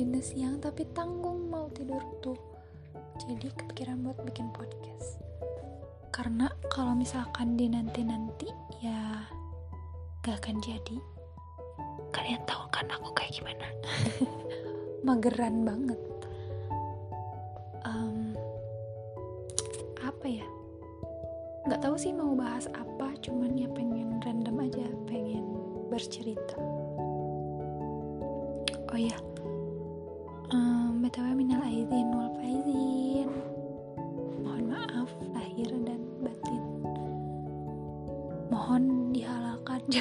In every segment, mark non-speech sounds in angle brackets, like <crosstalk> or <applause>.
dinas siang tapi tanggung mau tidur tuh. Jadi kepikiran buat bikin podcast. Karena kalau misalkan di nanti-nanti ya gak akan jadi. Kalian tahu kan aku kayak gimana? <laughs> Mageran banget. Um, apa ya? Nggak tahu sih mau bahas apa cuman ya pengen random aja pengen bercerita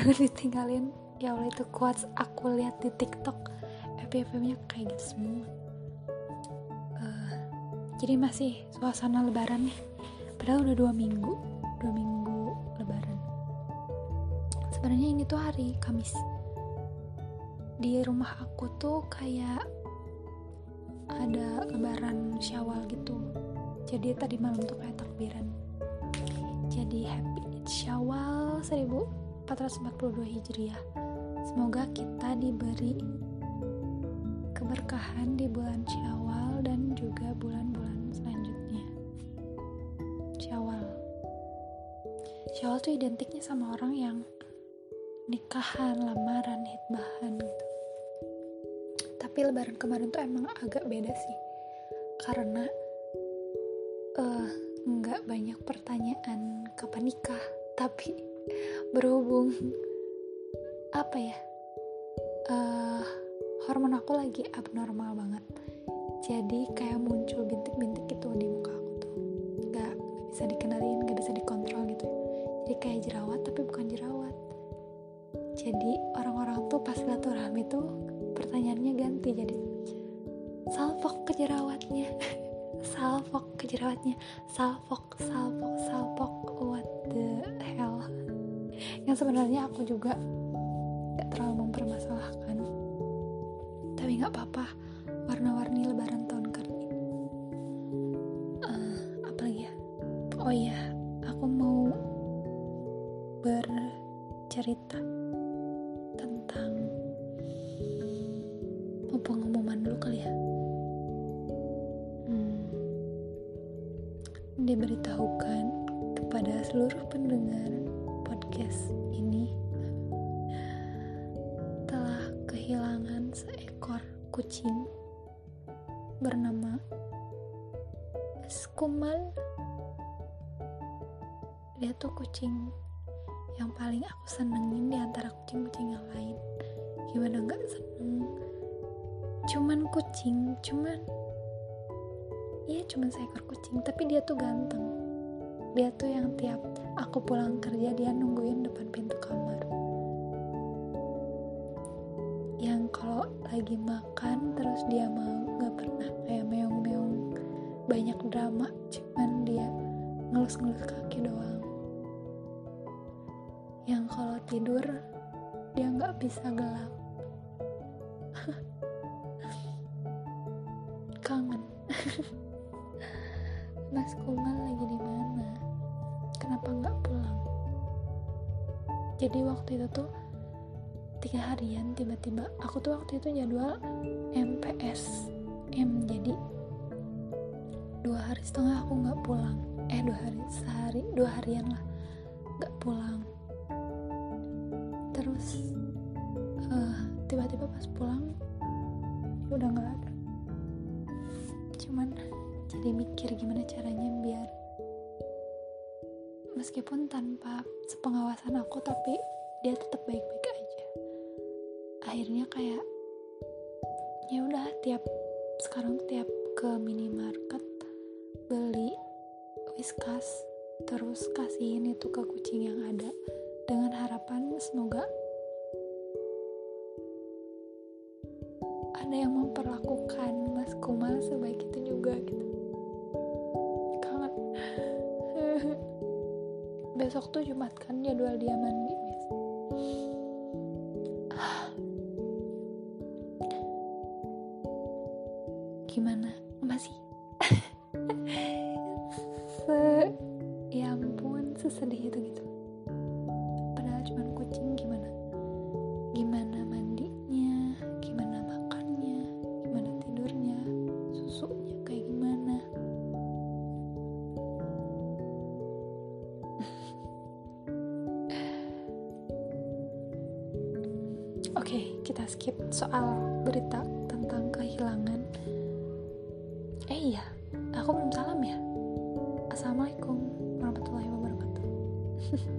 jangan ditinggalin. Ya Allah itu quotes aku lihat di tiktok. FPV nya kayak gitu semua. Uh, jadi masih suasana lebaran nih. Padahal udah dua minggu. Dua minggu lebaran. Sebenarnya ini tuh hari Kamis. Di rumah aku tuh kayak ada lebaran syawal gitu. Jadi tadi malam tuh kayak takbiran. Jadi happy syawal 1442 hijriah. Semoga kita diberi keberkahan di bulan syawal dan juga bulan-bulan selanjutnya. Syawal. Syawal tuh identiknya sama orang yang nikahan, lamaran, hitbahan gitu. Tapi lebaran kemarin tuh emang agak beda sih. Karena uh, nggak banyak pertanyaan kapan nikah tapi berhubung apa ya uh, hormon aku lagi abnormal banget. Jadi kayak muncul bintik-bintik gitu di muka aku tuh. Nggak bisa dikenalin nggak bisa dikontrol gitu. Jadi kayak jerawat tapi bukan jerawat. Jadi orang-orang tuh pas silaturahmi tuh pertanyaannya ganti. Jadi salfok ke jerawatnya <laughs> salfok ke jerawatnya salfok salfok salfok what the hell? Yang sebenarnya aku juga gak terlalu mempermasalahkan. Tapi nggak apa-apa. Warna-warni lebaran tahun kali ini uh, apa lagi ya? Oh iya aku mau bercerita iya cuman seekor kucing tapi dia tuh ganteng. Dia tuh yang tiap aku pulang kerja dia nungguin depan pintu kamar. Yang kalau lagi makan terus dia mau nggak pernah kayak meong-meong. Banyak drama cuman dia ngelus-ngelus kaki doang. Yang kalau tidur dia nggak bisa gelap. <laughs> Kangen <laughs> Mas lagi di mana? Kenapa nggak pulang? Jadi waktu itu tuh tiga harian tiba-tiba. Aku tuh waktu itu jadwal MPS M jadi dua hari setengah aku nggak pulang. Eh dua hari sehari dua harian lah nggak pulang. Terus uh, tiba-tiba pas pulang udah nggak ada. Cuman jadi mikir gimana caranya biar meskipun tanpa sepengawasan aku tapi dia tetap baik-baik aja. Akhirnya kayak ya udah tiap sekarang tiap ke minimarket beli whiskas terus kasihin itu ke kucing yang ada. Dengan harapan semoga ada yang memperlakukan Mas Kumal sebaik itu juga gitu besok tuh Jumat kan jadwal dia mandi mis Ha <laughs>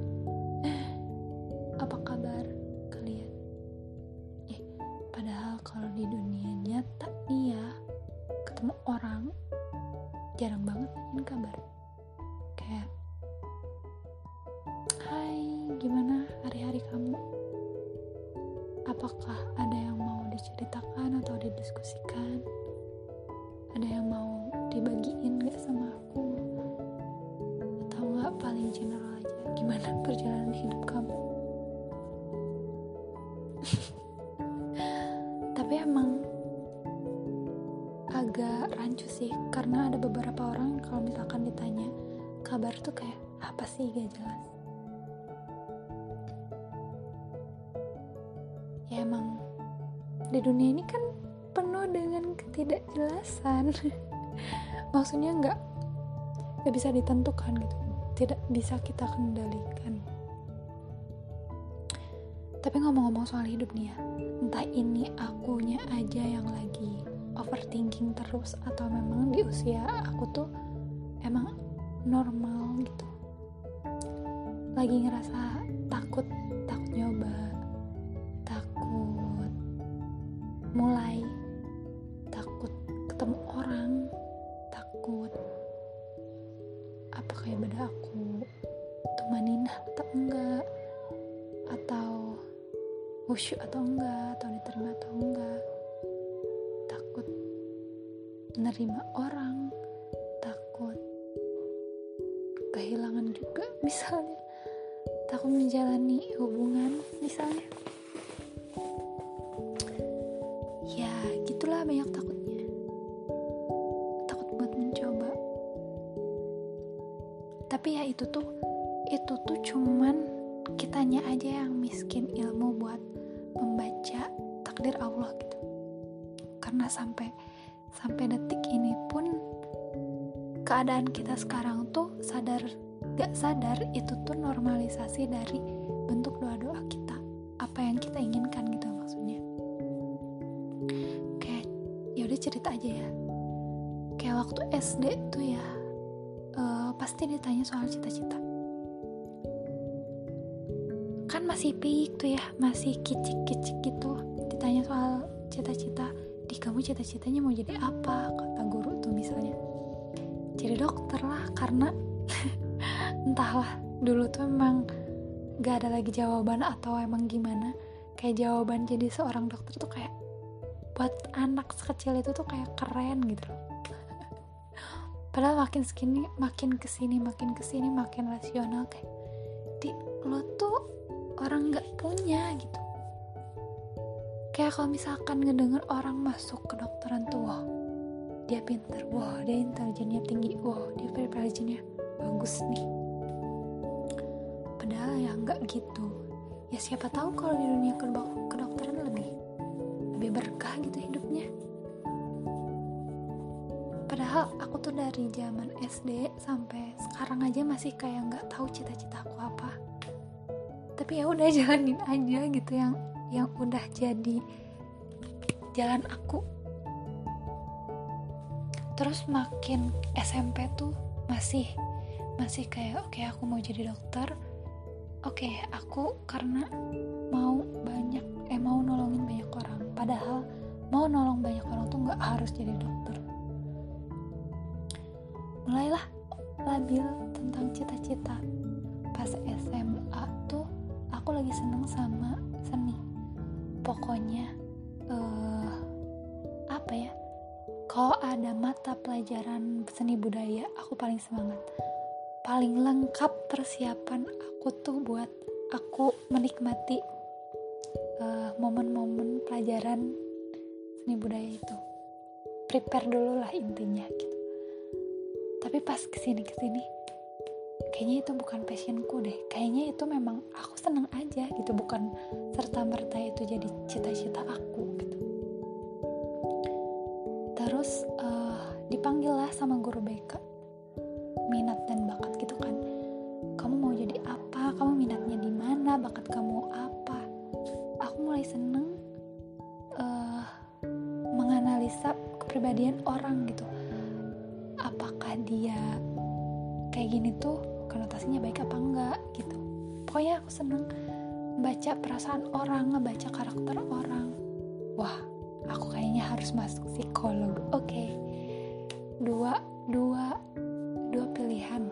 kabar tuh kayak apa sih? Gak jelas. Ya emang di dunia ini kan penuh dengan ketidakjelasan. <laughs> Maksudnya nggak nggak bisa ditentukan gitu. Tidak bisa kita kendalikan. Tapi ngomong-ngomong soal hidup nih ya entah ini akunya aja yang lagi overthinking terus atau memang di usia aku tuh emang normal gitu. Lagi ngerasa takut takut nyoba takut mulai takut ketemu orang takut apa kayak beda aku tumaninah atau enggak atau khusyuk atau enggak atau diterima atau enggak. Takut menerima orang misalnya takut menjalani hubungan misalnya gak sadar itu tuh normalisasi dari bentuk doa-doa kita. Apa yang kita inginkan gitu maksudnya. Kayak ya udah cerita aja ya. Kayak waktu SD tuh ya uh, pasti ditanya soal cita-cita. Kan masih pik tuh ya masih kicik-kicik gitu. Ditanya soal cita-cita di kamu cita-citanya mau jadi apa? kata guru tuh misalnya. Jadi dokter lah karena entahlah dulu tuh emang gak ada lagi jawaban atau emang gimana. Kayak jawaban jadi seorang dokter tuh kayak buat anak sekecil itu tuh kayak keren gitu. Loh padahal makin segini makin ke sini makin ke sini makin rasional kayak di lo tuh orang nggak punya gitu. Kayak kalau misalkan ngedenger orang masuk ke dokteran tuh wow dia pinter wow dia intelijennya tinggi wow dia preparationnya bagus nih nggak gitu. Ya siapa tahu kalau di dunia kedokteran lebih lebih berkah gitu hidupnya. Padahal aku tuh dari zaman SD sampai sekarang aja masih kayak nggak tahu cita-cita aku apa. Tapi ya udah <laughs> jalanin aja gitu yang yang udah jadi jalan aku. Terus makin SMP tuh masih masih kayak oke okay, aku mau jadi dokter oke okay, aku karena mau banyak eh mau nolongin banyak orang. Padahal mau nolong banyak orang tuh nggak harus jadi dokter. Mulailah labil tentang cita-cita. Pas SMA tuh aku lagi seneng sama seni. Pokoknya uh, apa ya? Kalau ada mata pelajaran seni budaya aku paling semangat paling lengkap persiapan aku tuh buat aku menikmati eh, momen-momen uh, pelajaran seni budaya itu. Prepare dulu lah intinya gitu. Tapi pas ke sini ke sini kayaknya itu bukan passionku deh. Kayaknya itu memang aku seneng aja gitu. Bukan serta merta itu jadi cita-cita aku gitu. Terus uh, dipanggil lah sama guru BK minat dan bakat mana bakat kamu apa? Aku mulai seneng uh, menganalisa kepribadian orang gitu. Apakah dia kayak gini tuh konotasinya baik apa enggak gitu. Pokoknya aku seneng baca perasaan orang ngebaca karakter orang. Wah aku kayaknya harus masuk psikolog. Oke. Okay. dua dua dua pilihan.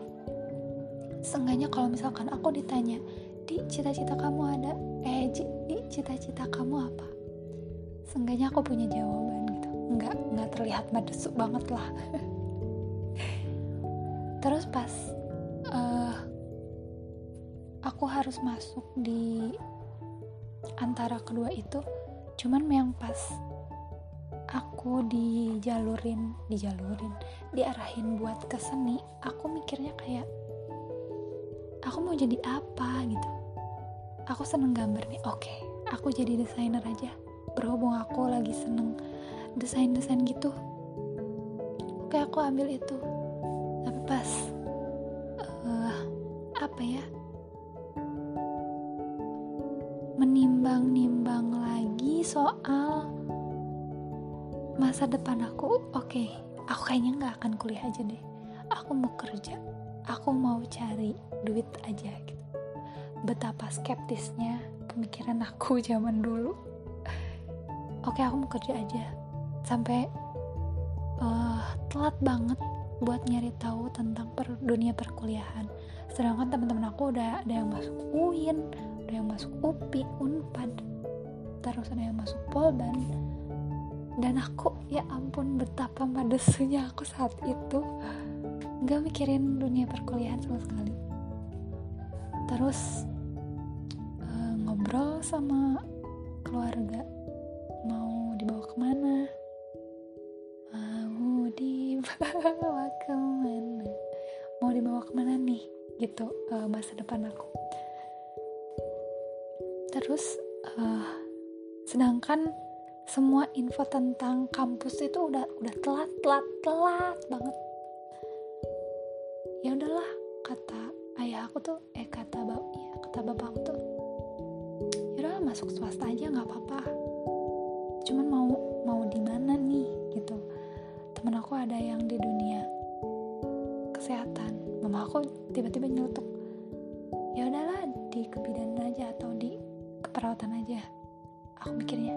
Seenggaknya kalau misalkan aku ditanya di cita-cita kamu ada? Eh di cita-cita kamu apa? Seenggaknya aku punya jawaban gitu. Nggak nggak terlihat madesuk banget lah. <laughs> Terus pas uh, aku harus masuk di antara kedua itu cuman yang pas aku dijalurin dijalurin diarahin buat ke seni aku mikirnya kayak aku mau jadi apa? gitu aku seneng gambar nih. Oke aku jadi desainer aja. Berhubung aku lagi seneng desain-desain gitu. Oke aku ambil itu. Tapi pas uh, apa ya? Menimbang-nimbang lagi soal masa depan aku oke. Okay, aku kayaknya nggak akan kuliah aja deh. Aku mau kerja aku mau cari duit aja gitu betapa skeptisnya pemikiran aku zaman dulu. <laughs> Oke aku mau kerja aja. Sampai uh, telat banget buat nyari tahu tentang per dunia perkuliahan. Sedangkan teman-teman aku udah ada yang masuk UIN ada yang masuk UPI UNPAD terus ada yang masuk Polban. Dan aku ya ampun betapa madesunya aku saat itu. Nggak mikirin dunia perkuliahan sama sekali terus uh, ngobrol sama keluarga. Mau dibawa ke mana? Mau dibawa <laughs> ke mana? Mau dibawa ke mana nih? Gitu uh, masa depan aku. Terus uh, sedangkan semua info tentang kampus itu udah udah telat telat telat banget tiba-tiba nyeletuk. Ya udahlah di kebidanan aja atau di keperawatan aja aku mikirnya.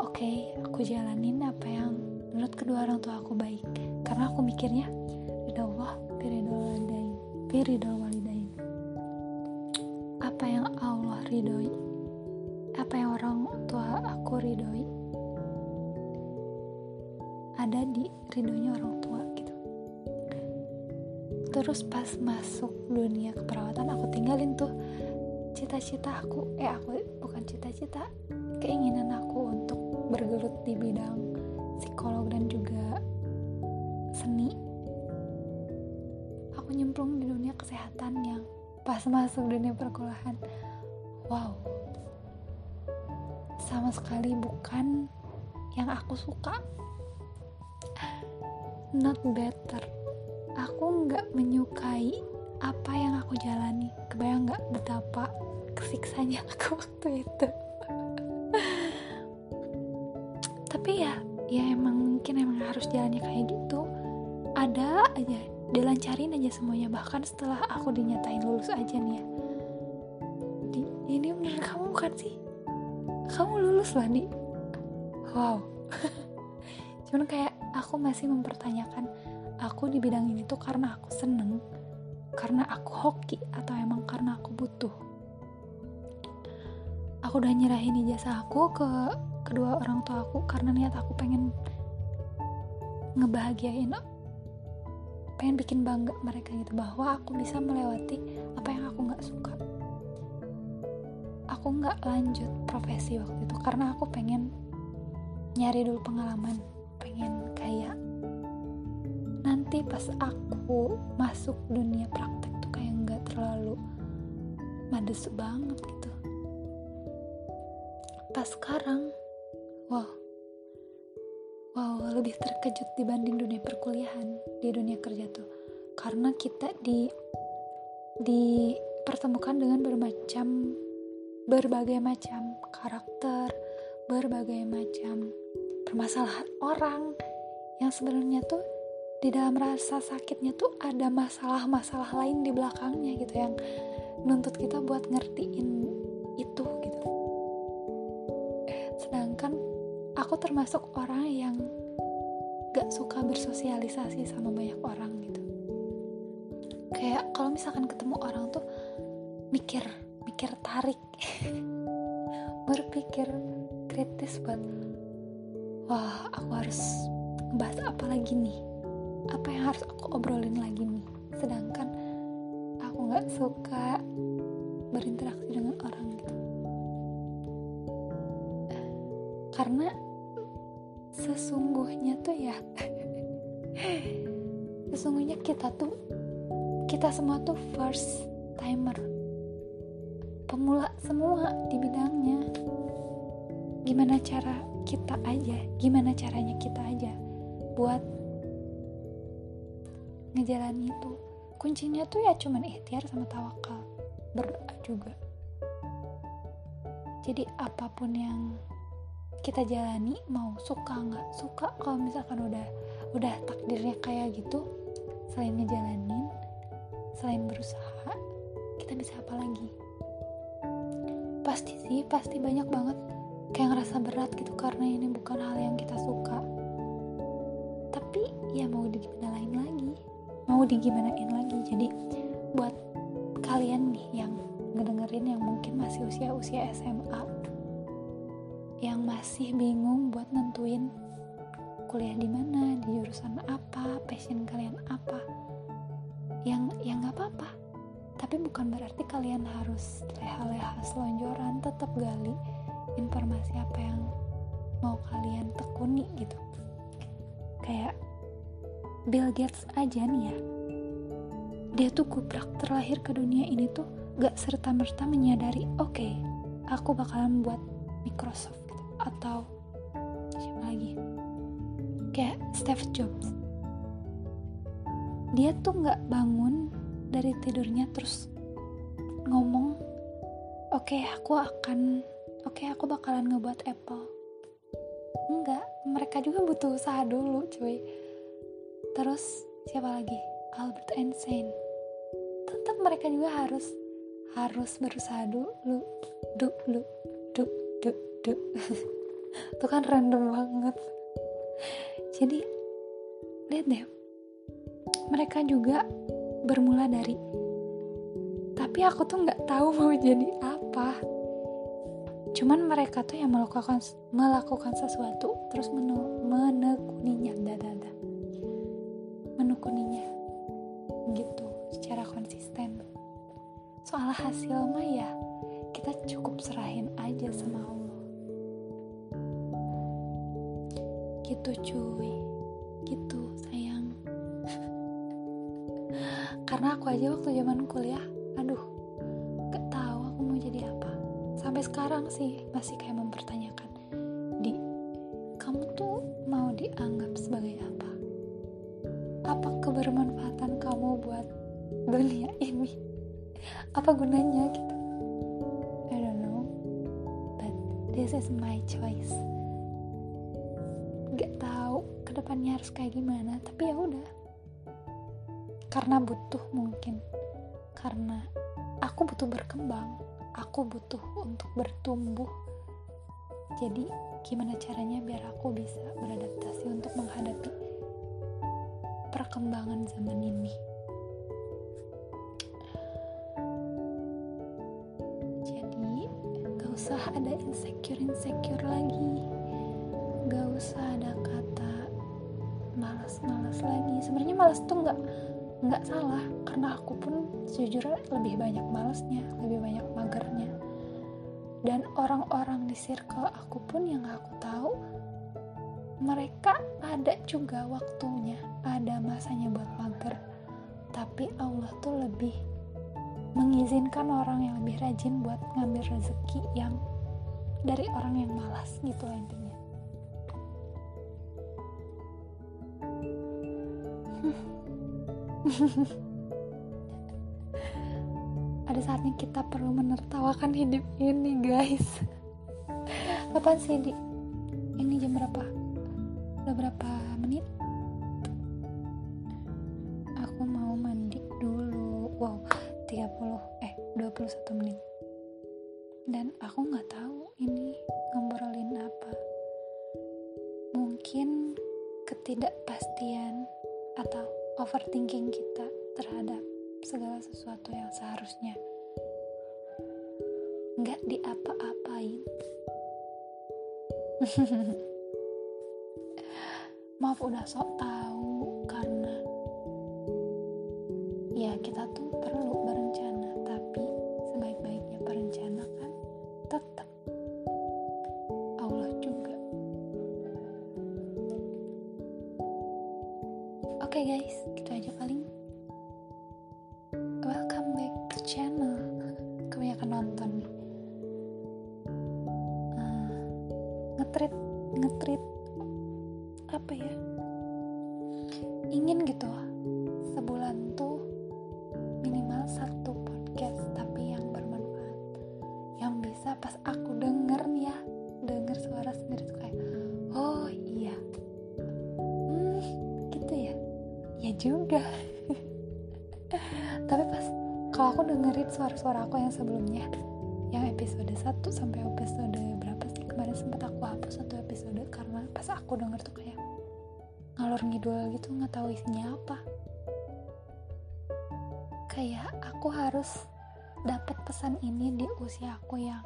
Oke okay, aku jalanin apa yang menurut kedua orang tua aku baik. Karena aku mikirnya ridho Allah ridho walidain ridho walidain apa yang Allah ridhoi? Apa yang orang tua aku ridhoi? Ada di ridhonya orang tua terus pas masuk dunia keperawatan aku tinggalin tuh cita-cita aku. Eh aku bukan cita-cita keinginan aku untuk bergelut di bidang psikolog dan juga seni. Aku nyemplung di dunia kesehatan yang pas masuk dunia perkuliahan. Wow. Sama sekali bukan yang aku suka. Not better aku nggak menyukai apa yang aku jalani. Kebayang nggak betapa kesiksanya <laughs> aku waktu itu? <laughs> Tapi ya ya emang mungkin emang harus jalannya kayak gitu. Ada aja dilancarin aja semuanya. Bahkan setelah aku dinyatain lulus aja nih ya. Di, ini bener kamu bukan sih? Kamu lulus lah di wow. <laughs> Cuman kayak aku masih mempertanyakan aku di bidang ini tuh karena aku seneng karena aku hoki atau emang karena aku butuh. Aku udah nyerahin ijazah aku ke kedua orang tua aku karena niat aku pengen ngebahagiain pengen bikin bangga mereka gitu bahwa aku bisa melewati apa yang aku nggak suka. Aku nggak lanjut profesi waktu itu karena aku pengen nyari dulu pengalaman pengen kayak nanti pas aku masuk dunia praktek tuh kayak nggak terlalu mades banget gitu. Pas sekarang wow. Wow lebih terkejut dibanding dunia perkuliahan di dunia kerja tuh. Karena kita di dipertemukan dengan bermacam berbagai macam karakter berbagai macam permasalahan orang yang sebenarnya tuh di dalam rasa sakitnya tuh ada masalah-masalah lain di belakangnya gitu yang nuntut kita buat ngertiin itu gitu. Sedangkan aku termasuk orang yang gak suka bersosialisasi sama banyak orang gitu. Kayak kalau misalkan ketemu orang tuh mikir mikir tarik <laughs> berpikir kritis buat wah aku harus bahas apa lagi nih apa yang harus aku obrolin lagi nih? Sedangkan aku gak suka berinteraksi dengan orang gitu. Karena sesungguhnya tuh ya <laughs> sesungguhnya kita tuh kita semua tuh first timer. Pemula semua di bidangnya. Gimana cara kita aja gimana caranya kita aja buat ngejalani itu. Kuncinya tuh ya cuman ikhtiar sama tawakal berdoa juga. Jadi apa pun yang kita jalani mau suka nggak suka kalau misalkan udah udah takdirnya kayak gitu selain ngejalanin selain berusaha kita bisa apa lagi? Pasti sih pasti banyak banget kayak ngerasa berat gitu karena ini bukan hal yang kita mau digimanain lagi jadi buat kalian nih yang ngedengerin yang mungkin masih usia-usia SMA yang masih bingung buat nentuin kuliah di mana, di jurusan apa, passion kalian apa. Yang yang nggak apa-apa. Tapi bukan berarti kalian harus leha-leha selonjoran, tetap gali informasi apa yang mau kalian tekuni gitu. Kayak Bill Gates aja nih ya. Dia tuh gubrak terlahir ke dunia ini tuh gak serta-merta menyadari, oke, okay, aku bakalan buat Microsoft atau siapa lagi? Kayak Steve Jobs. Dia tuh nggak bangun dari tidurnya terus ngomong oke okay, aku akan oke okay, aku bakalan ngebuat Apple. Enggak mereka juga butuh usaha dulu cuy. Terus siapa lagi? Albert Einstein mereka juga harus harus berusaha dulu dulu dulu dulu <laughs> dulu itu kan random banget. Jadi lihat deh. Mereka juga bermula dari tapi aku tuh nggak tahu mau jadi apa. Cuman mereka tuh yang melakukan melakukan sesuatu terus menekuninya soal hasil mah ya kita cukup serahin aja sama Allah. Gitu cuy. Gitu sayang. <laughs> Karena aku aja waktu zaman kuliah aduh gak tahu aku mau jadi apa. Sampai sekarang sih masih kayak mempertanyakan kayak gimana tapi ya udah. Karena butuh mungkin. Karena aku butuh berkembang. Aku butuh untuk bertumbuh. Jadi gimana caranya biar aku bisa beradaptasi untuk menghadapi perkembangan zaman ini? Jadi gak usah ada insecure insecure lagi. Gak usah ada kata malas-malas lagi. Sebenarnya malas tuh nggak nggak salah karena aku pun sejujurnya lebih banyak malasnya lebih banyak magernya. Dan orang-orang di circle aku pun yang aku tahu mereka ada juga waktunya ada masanya buat mager. Tapi Allah tuh lebih mengizinkan orang yang lebih rajin buat ngambil rezeki yang dari orang yang malas gitu intinya <laughs> ada saatnya kita perlu menertawakan hidup ini guys. Kapan sih di overthinking kita terhadap segala sesuatu yang seharusnya. Nggak diapa-apain. <laughs> Maaf udah sok tahu dengerin suara-suara aku yang sebelumnya. Yang episode 1 sampai episode berapa sih? Kemarin sempat aku hapus satu episode karena pas aku denger tuh kayak ngalor ngidul gitu nggak tahu isinya apa. Kayak aku harus dapat pesan ini di usia aku yang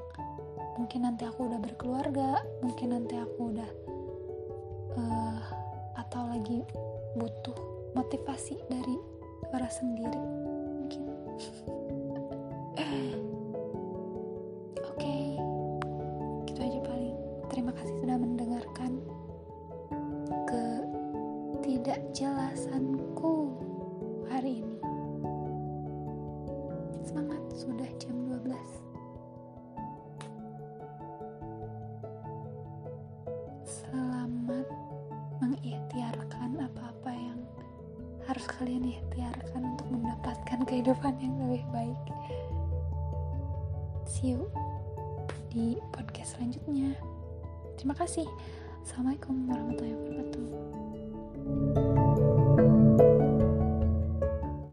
mungkin nanti aku udah berkeluarga mungkin nanti aku udah uh, atau lagi butuh motivasi dari suara sendiri